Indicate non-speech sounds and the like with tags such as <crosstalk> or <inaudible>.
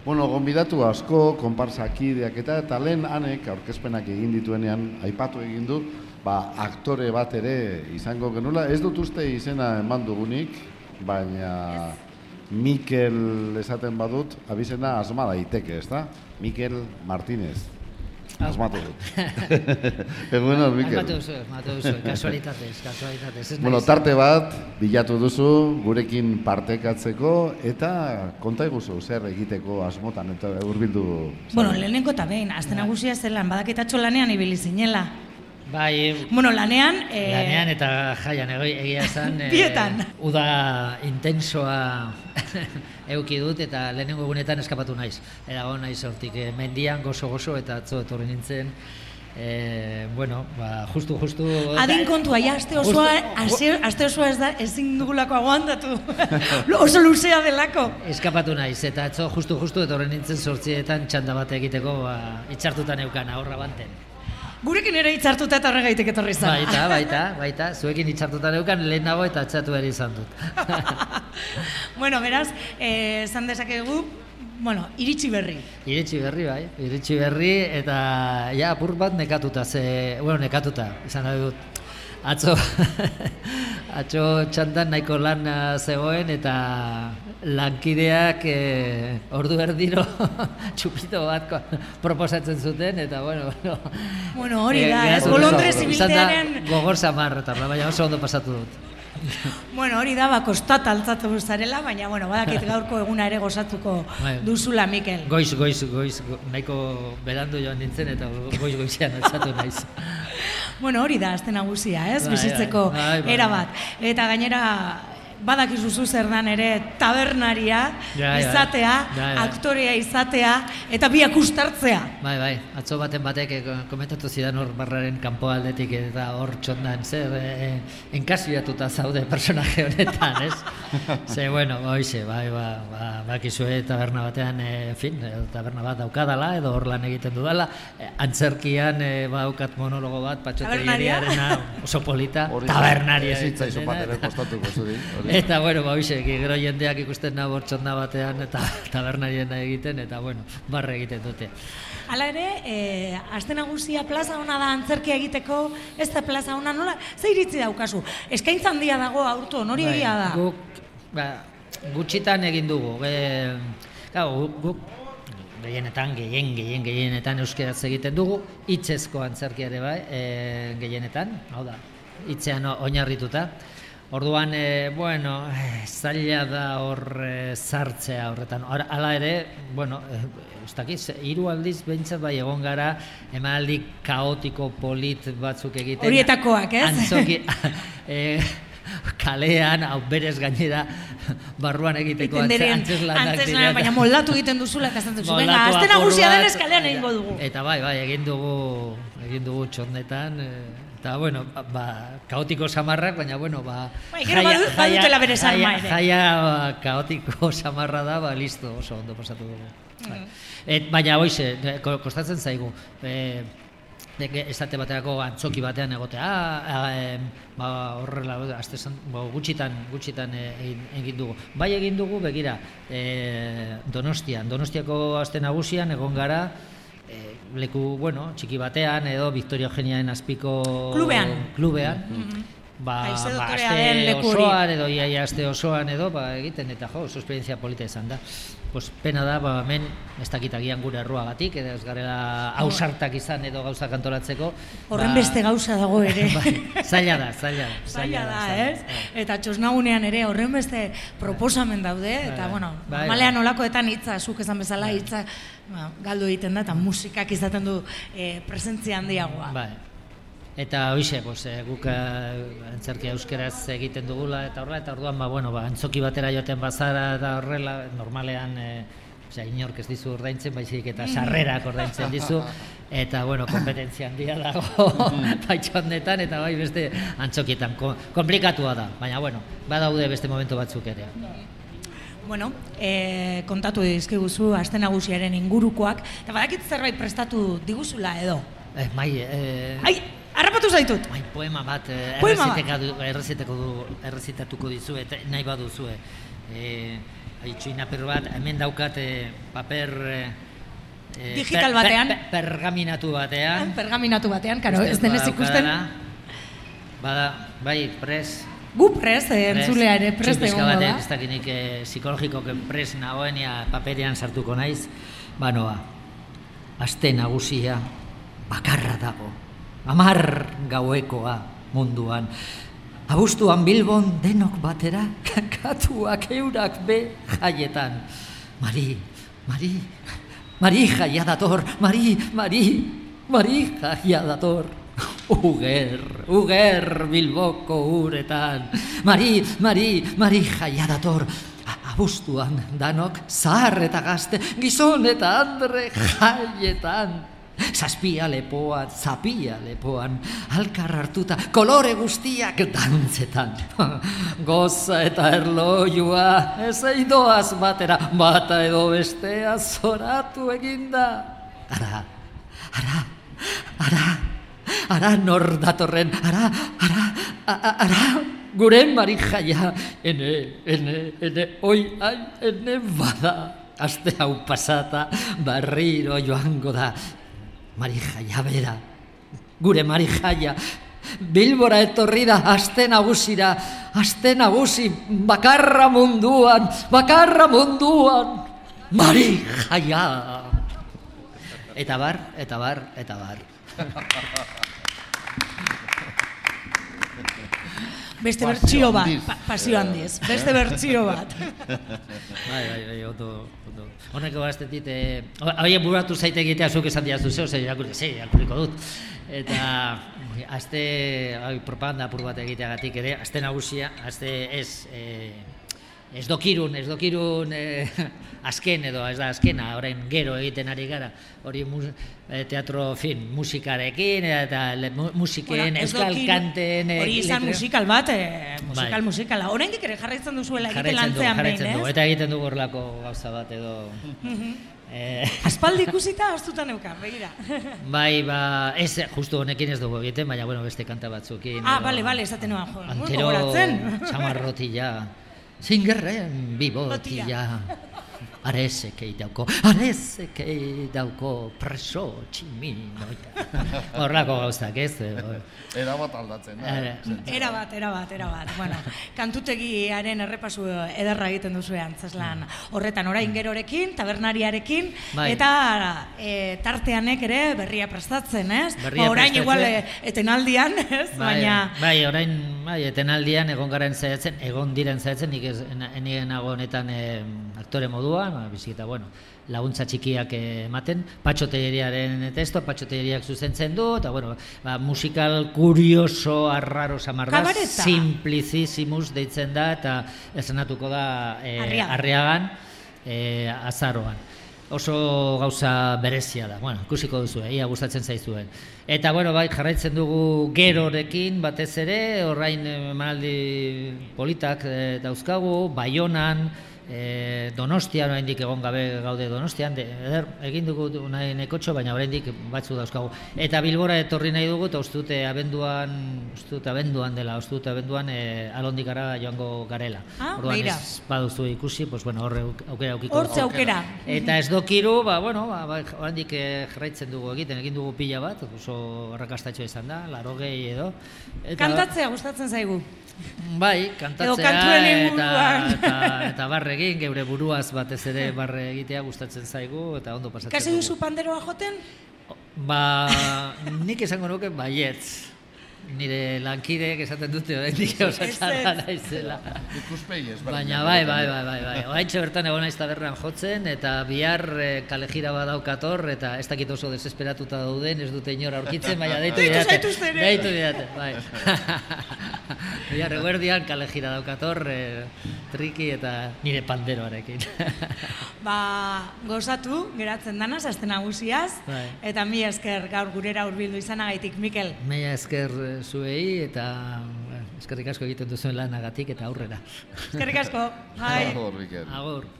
Bueno, gonbidatu asko, konparsakideak eta eta lehen anek aurkezpenak egin dituenean aipatu egin du, ba, aktore bat ere izango genula. Ez dut uste izena eman dugunik, baina Mikel esaten badut, abizena asma daiteke, ez da? Mikel Martínez. Asmatu dut. <laughs> Egunon, Mikel. Asmatu duzu, asmatu duzu, kasualitatez, kasualitatez. ez Bueno, tarte bat bilatu duzu gurekin partekatzeko eta konta iguzu zer egiteko asmotan eta hurbildu. Bueno, lehenengo eta behin, azte nagusia zelan, badaketatxo lanean ibili zinela. Bai, Bueno, lanean... Eh, lanean eta jaian egia esan. <laughs> eh, Bietan. uda intensoa <laughs> euki dut eta lehenengo egunetan eskapatu naiz. Eta go naiz hortik eh, mendian gozo-gozo eta atzo etorri nintzen. Eh, bueno, ba, justu, justu... Adin kontua, ja, aste osoa, Justu- aste, osoa ez da, ezin dugulako aguantatu. <laughs> Oso luzea delako. Eskapatu naiz, eta atzo justu justu etorri nintzen sortzietan txanda bat egiteko ba, itxartuta neukan ahorra banten. Gurekin ere hitzartuta eta horregaitik etorri zara. Baita, baita, baita, zuekin itxartuta neukan lehenago eta atxatu ere izan dut. <laughs> <laughs> bueno, beraz, eh, esan dezakegu, bueno, iritsi berri. iritsi berri bai, iritsi berri eta ja apur bat nekatuta, ze, bueno, nekatuta, izan nahi dut. Atzo, <laughs> atzo txandan nahiko lan eh, zegoen eta lankideak eh, ordu erdiro <laughs> txupito bat proposatzen zuten eta bueno, bueno. Bueno, hori da, Eh, ez gogor- bolondrez izan da ibiltearen... Gogor samar, eta baina oso ondo pasatu dut. <laughs> Bueno, hori da, ba, kostat altzatu zarela, baina, bueno, badakit gaurko eguna ere gozatuko <laughs> Bai. duzula, Mikel. Goiz, goiz, goiz, go- nahiko berandu joan nintzen eta goiz goizean altzatu naiz. <laughs> Bueno, hori da, azte nagusia, ez? Bai, Bizitzeko bai, bai, bai. era bat. Eta gainera, badakizu zu zer dan ere tabernaria Ja, ja. izatea, Ja, ja. aktorea izatea, eta biak ustartzea. Bai, bai, atzo baten batek eh, komentatu zidan hor barraren kanpo aldetik eta hor txondan zer eh, enkasiatuta zaude personaje honetan, ez? <laughs> Ze, bueno, hoize, bai, ba, ba, bakizue taberna batean, eh, en fin, eh, taberna bat daukadala, edo hor lan egiten dudala, eh, antzerkian eh, badaukat monologo bat, Tabernaria? patxoteriariarena oso polita, tabernaria Ez hitzaizu eta- kostatuko zuri. Eta bueno, ba hoize, gero jendeak ikusten da bortxonda batean eta <laughs> tabernariena egiten eta bueno, barre egiten dute. Hala ere, e, aste nagusia plaza ona da antzerkia egiteko, ez da plaza ona nola, ze iritzi daukazu? Eskaintza handia dago aurto, hori Bai, egia da. Guk, ba, gutxitan egin dugu. E, gau, guk, gehienetan, gehien, gehien, gehienetan euskeraz egiten dugu, hitzezko antzerkia ere bai, e, gehienetan, hau da, hitzean oinarrituta. Orduan, e, bueno, eh, zaila da hor e, sartzea horretan. Hor- Hala ere, bueno, e, ez dakiz, hiru aldiz behintzat bai egon gara emanaldi kaotiko polit batzuk egiten. Horietakoak, ez? Antzoki, <laughs> e, kalean, hau berez gainera, barruan egiteko antzeslanak antzeslanak, baina moldatu egiten duzula, eta esan duzu, venga, nagusia bat, denez kalean egingo dugu. Eta bai, bai, egin dugu, egin dugu txondetan, e, eta bueno, ba, ba, kaotiko samarrak, baina bueno, ba... Bai, gero badu- badutela bere sarma ere. Jaia ba, kaotiko <laughs> samarra da, ba, listo, oso ondo pasatu dugu. Mm. Bai. Et, baina ko- kostatzen zaigu, e, Nek esate baterako antzoki batean egotea, ah, em, ba, horrela, azte zan, ba, gutxitan, gutxitan eh, egin, egin dugu. Bai egin dugu, begira, e, Donostian, Donostiako aste nagusian egon gara, e, leku, bueno, txiki batean, edo Victoria Eugeniaen azpiko Klubean. klubean. Ba, Haize ba, doktorea aste osoan edo iaia aste osoan edo ba, egiten eta jo, oso esperientzia polita izan da. Pues pena da, ba, hemen ez dakit agian gure erruagatik, edo ez garela ausartak izan edo gauzak antolatzeko. Horren ba, beste gauza dago ere. <laughs> bai, zaila da, zaila da. Zaila da, ez? Eta txosnagunean ere horren beste proposamen daude, eta, Bai, bueno, bai, normalean bai. olakoetan hitza, zuk esan bezala hitza, ba, galdu egiten da, eta musikak izaten du e, presentzia handiagoa. Bai. Eta hoize, pues, eh, guk eh, antzerki euskeraz egiten dugula eta horrela, eta orduan, ba, bueno, ba, antzoki batera joaten bazara eta horrela, normalean, eh, osea, inork ez dizu ordaintzen, baizik eta sarrerak ordaintzen dizu, <laughs> eta, bueno, kompetentzia handia dago <laughs> baitxondetan, eta bai beste antzokietan, ko, komplikatua da, baina, bueno, badaude beste momentu batzuk ere. Bueno, e, kontatu dizkiguzu aste nagusiaren ingurukoak, eta badakit zerbait prestatu diguzula edo. Eh, mai, eh, Ai, harrapatu zaitut! Bai, poema bat eh, Poema bat. erreziteka du- erreziteko du, errezitatuko dizu eta nahi baduzue. Eh, Itxuin apur bat, hemen daukat eh, paper... eh, eh, Digital batean. per- pergaminatu batean. Pergaminatu batean, karo, Uste ez denez ikusten. Bada, bai, pres. Gu prest, eh, entzulea ere egongo batek, da. ez dakinik eh, psikologikoke pres nagoenia paperean sartuko naiz. Banoa, aste nagusia bakarra dago. Amar gauekoa munduan. Abuztuan Bilbon denok batera, kakatuak eurak be jaietan. Mari, Mari, Mari jaia dator, Mari, Mari, Mari jaia dator. Uger, uger Bilboko uretan. Mari, Mari, Mari jaia dator. A- Abuztuan danok zahar eta gazte, gizon eta andre jaietan. Zazpia lepoan, zapia lepoan, alkar hartuta, kolore guztiak dantzetan. <laughs> Goza eta erlojua, ez eidoaz batera, bata edo bestea zoratu eginda. Ara, ara, ara, ara nor datorren, ara, ara, a- a- ara, gure marijaia, ene, ene, ene, oi, ai, ene bada. Aste hau pasata, barriro joango da, marijaia bera, gure marijaia, Bilbora etorri da, aste nagusira, aste nagusi, bakarra munduan, bakarra munduan, marijaia. Eta bar, eta bar, eta bar. <laughs> Beste bertsio bat, pa- pasio handiz, beste bertsio bat. <laughs> Bai, bai, bai, ondo, ondo. Honeko gaztetit, eh, hori buratu zaite egitea zuk esan diazu zeo, ze irakurri, ze irakurriko dut. Eta, aste, bai, propaganda apur bat egiteagatik ere, aste nagusia, aste ez, eh, ez dokirun, ez dokirun eh, <laughs> azken edo, ez da azkena, orain gero egiten ari gara, hori mus, eh, teatro, fin, musikarekin, eta le, mu, musiken, ez euskal dokin- kanten... eh, Hori izan letra- musikal bat, eh, musikal Bai. musikala. Oraindik ere jarraitzen duzuela egiten lantzean behin, ez? eta egiten dugu horrelako gauza bat edo... eh, Aspaldi <laughs> ikusita astuta neukan, begira. <laughs> bai, ba, ez, justu honekin ez dugu egiten, baina, bueno, beste kanta batzukin. ah, bale, bale, esaten nuen, jo, nuen sin guerra en vivo, tía. Arezekei dauko, arezekei dauko preso tximinoia. <laughs> Horrelako gauzak, ez? Era bat aldatzen da. Eh, Era bat, era bat, era bat. Bueno, kantutegiaren errepasu ederra egiten duzu antzeslan horretan orain gerorekin, tabernariarekin, Bai. eta e, tarteanek ere berria prestatzen, ez? Berria Ba, orain prestatzen. igual e, etenaldian, <laughs> ez? Bai, Baina bai, orain bai, etenaldian egon garen zaitzen, egon diren zaitzen, nik ez nago honetan eh, aktore moduan, bizik eta bueno, laguntza txikiak ematen, patxoteieriaren testo, patxoteieriak zuzentzen du, eta bueno, ba, musikal kurioso, arraro samar da, Kabareta. simplicissimus deitzen da, eta esanatuko da eh, Arriagan. arriagan, eh, azaroan oso gauza berezia da. Bueno, ikusiko duzu, ia gustatzen zaizuen. Eta bueno, bai, jarraitzen dugu gerorekin batez ere, orain eh, emanaldi politak eh, dauzkagu, Baionan, eh, Donostian oraindik egon gabe gaude Donostian, de, eder, egin dugu nahi nekotxo, baina oraindik batzu dauzkagu. Eta Bilbora etorri nahi dugu, eta uste dute abenduan, uste dut abenduan dela, uste dut abenduan eh, alondikara joango garela. Ah, Orduan begira. ez baduzu ikusi, pues bueno, horre aukera aukiko hortze aukera. Eta ez dokiru, ba, bueno, ba, ba, oraindik eh, jarraitzen dugu egiten, egin dugu pila bat, oso arrakastatxo izan da, laro gehi edo. Eta, Kantatzea gustatzen zaigu. Bai, kantatzea kantuen eta, inguruan. eta, eta barre egin, geure buruaz batez ere barre egitea gustatzen zaigu, eta ondo pasatzen Kasi dugu. duzu panderoa joten? Ba, nik esango nuke baietz. Nire lankideek esaten dute oraindik oso txarra naizela. Ikuspegi ez. Baina bai, bai, bai, bai, bai. Oraintxe bertan egon naiz tabernan jotzen eta bihar eh, kalejira badaukator eta ez dakit oso desesperatuta dauden, ez dute inor aurkitzen, baina <laughs> deitu didate. ere. Deitu didate, bai. <laughs> bihar eguerdian kalejira daukator eh, triki eta nire panderoarekin. <laughs> Ba, gozatu, geratzen danaz, azte nagusiaz, Bai. eta mi esker gaur gurera hurbildu izanagaitik, Mikel. Meia esker eh, zuei eta eskerrik asko egiten duzuen lanagatik eta aurrera. Eskerrik asko, bai. Hor, Mikel. Agur.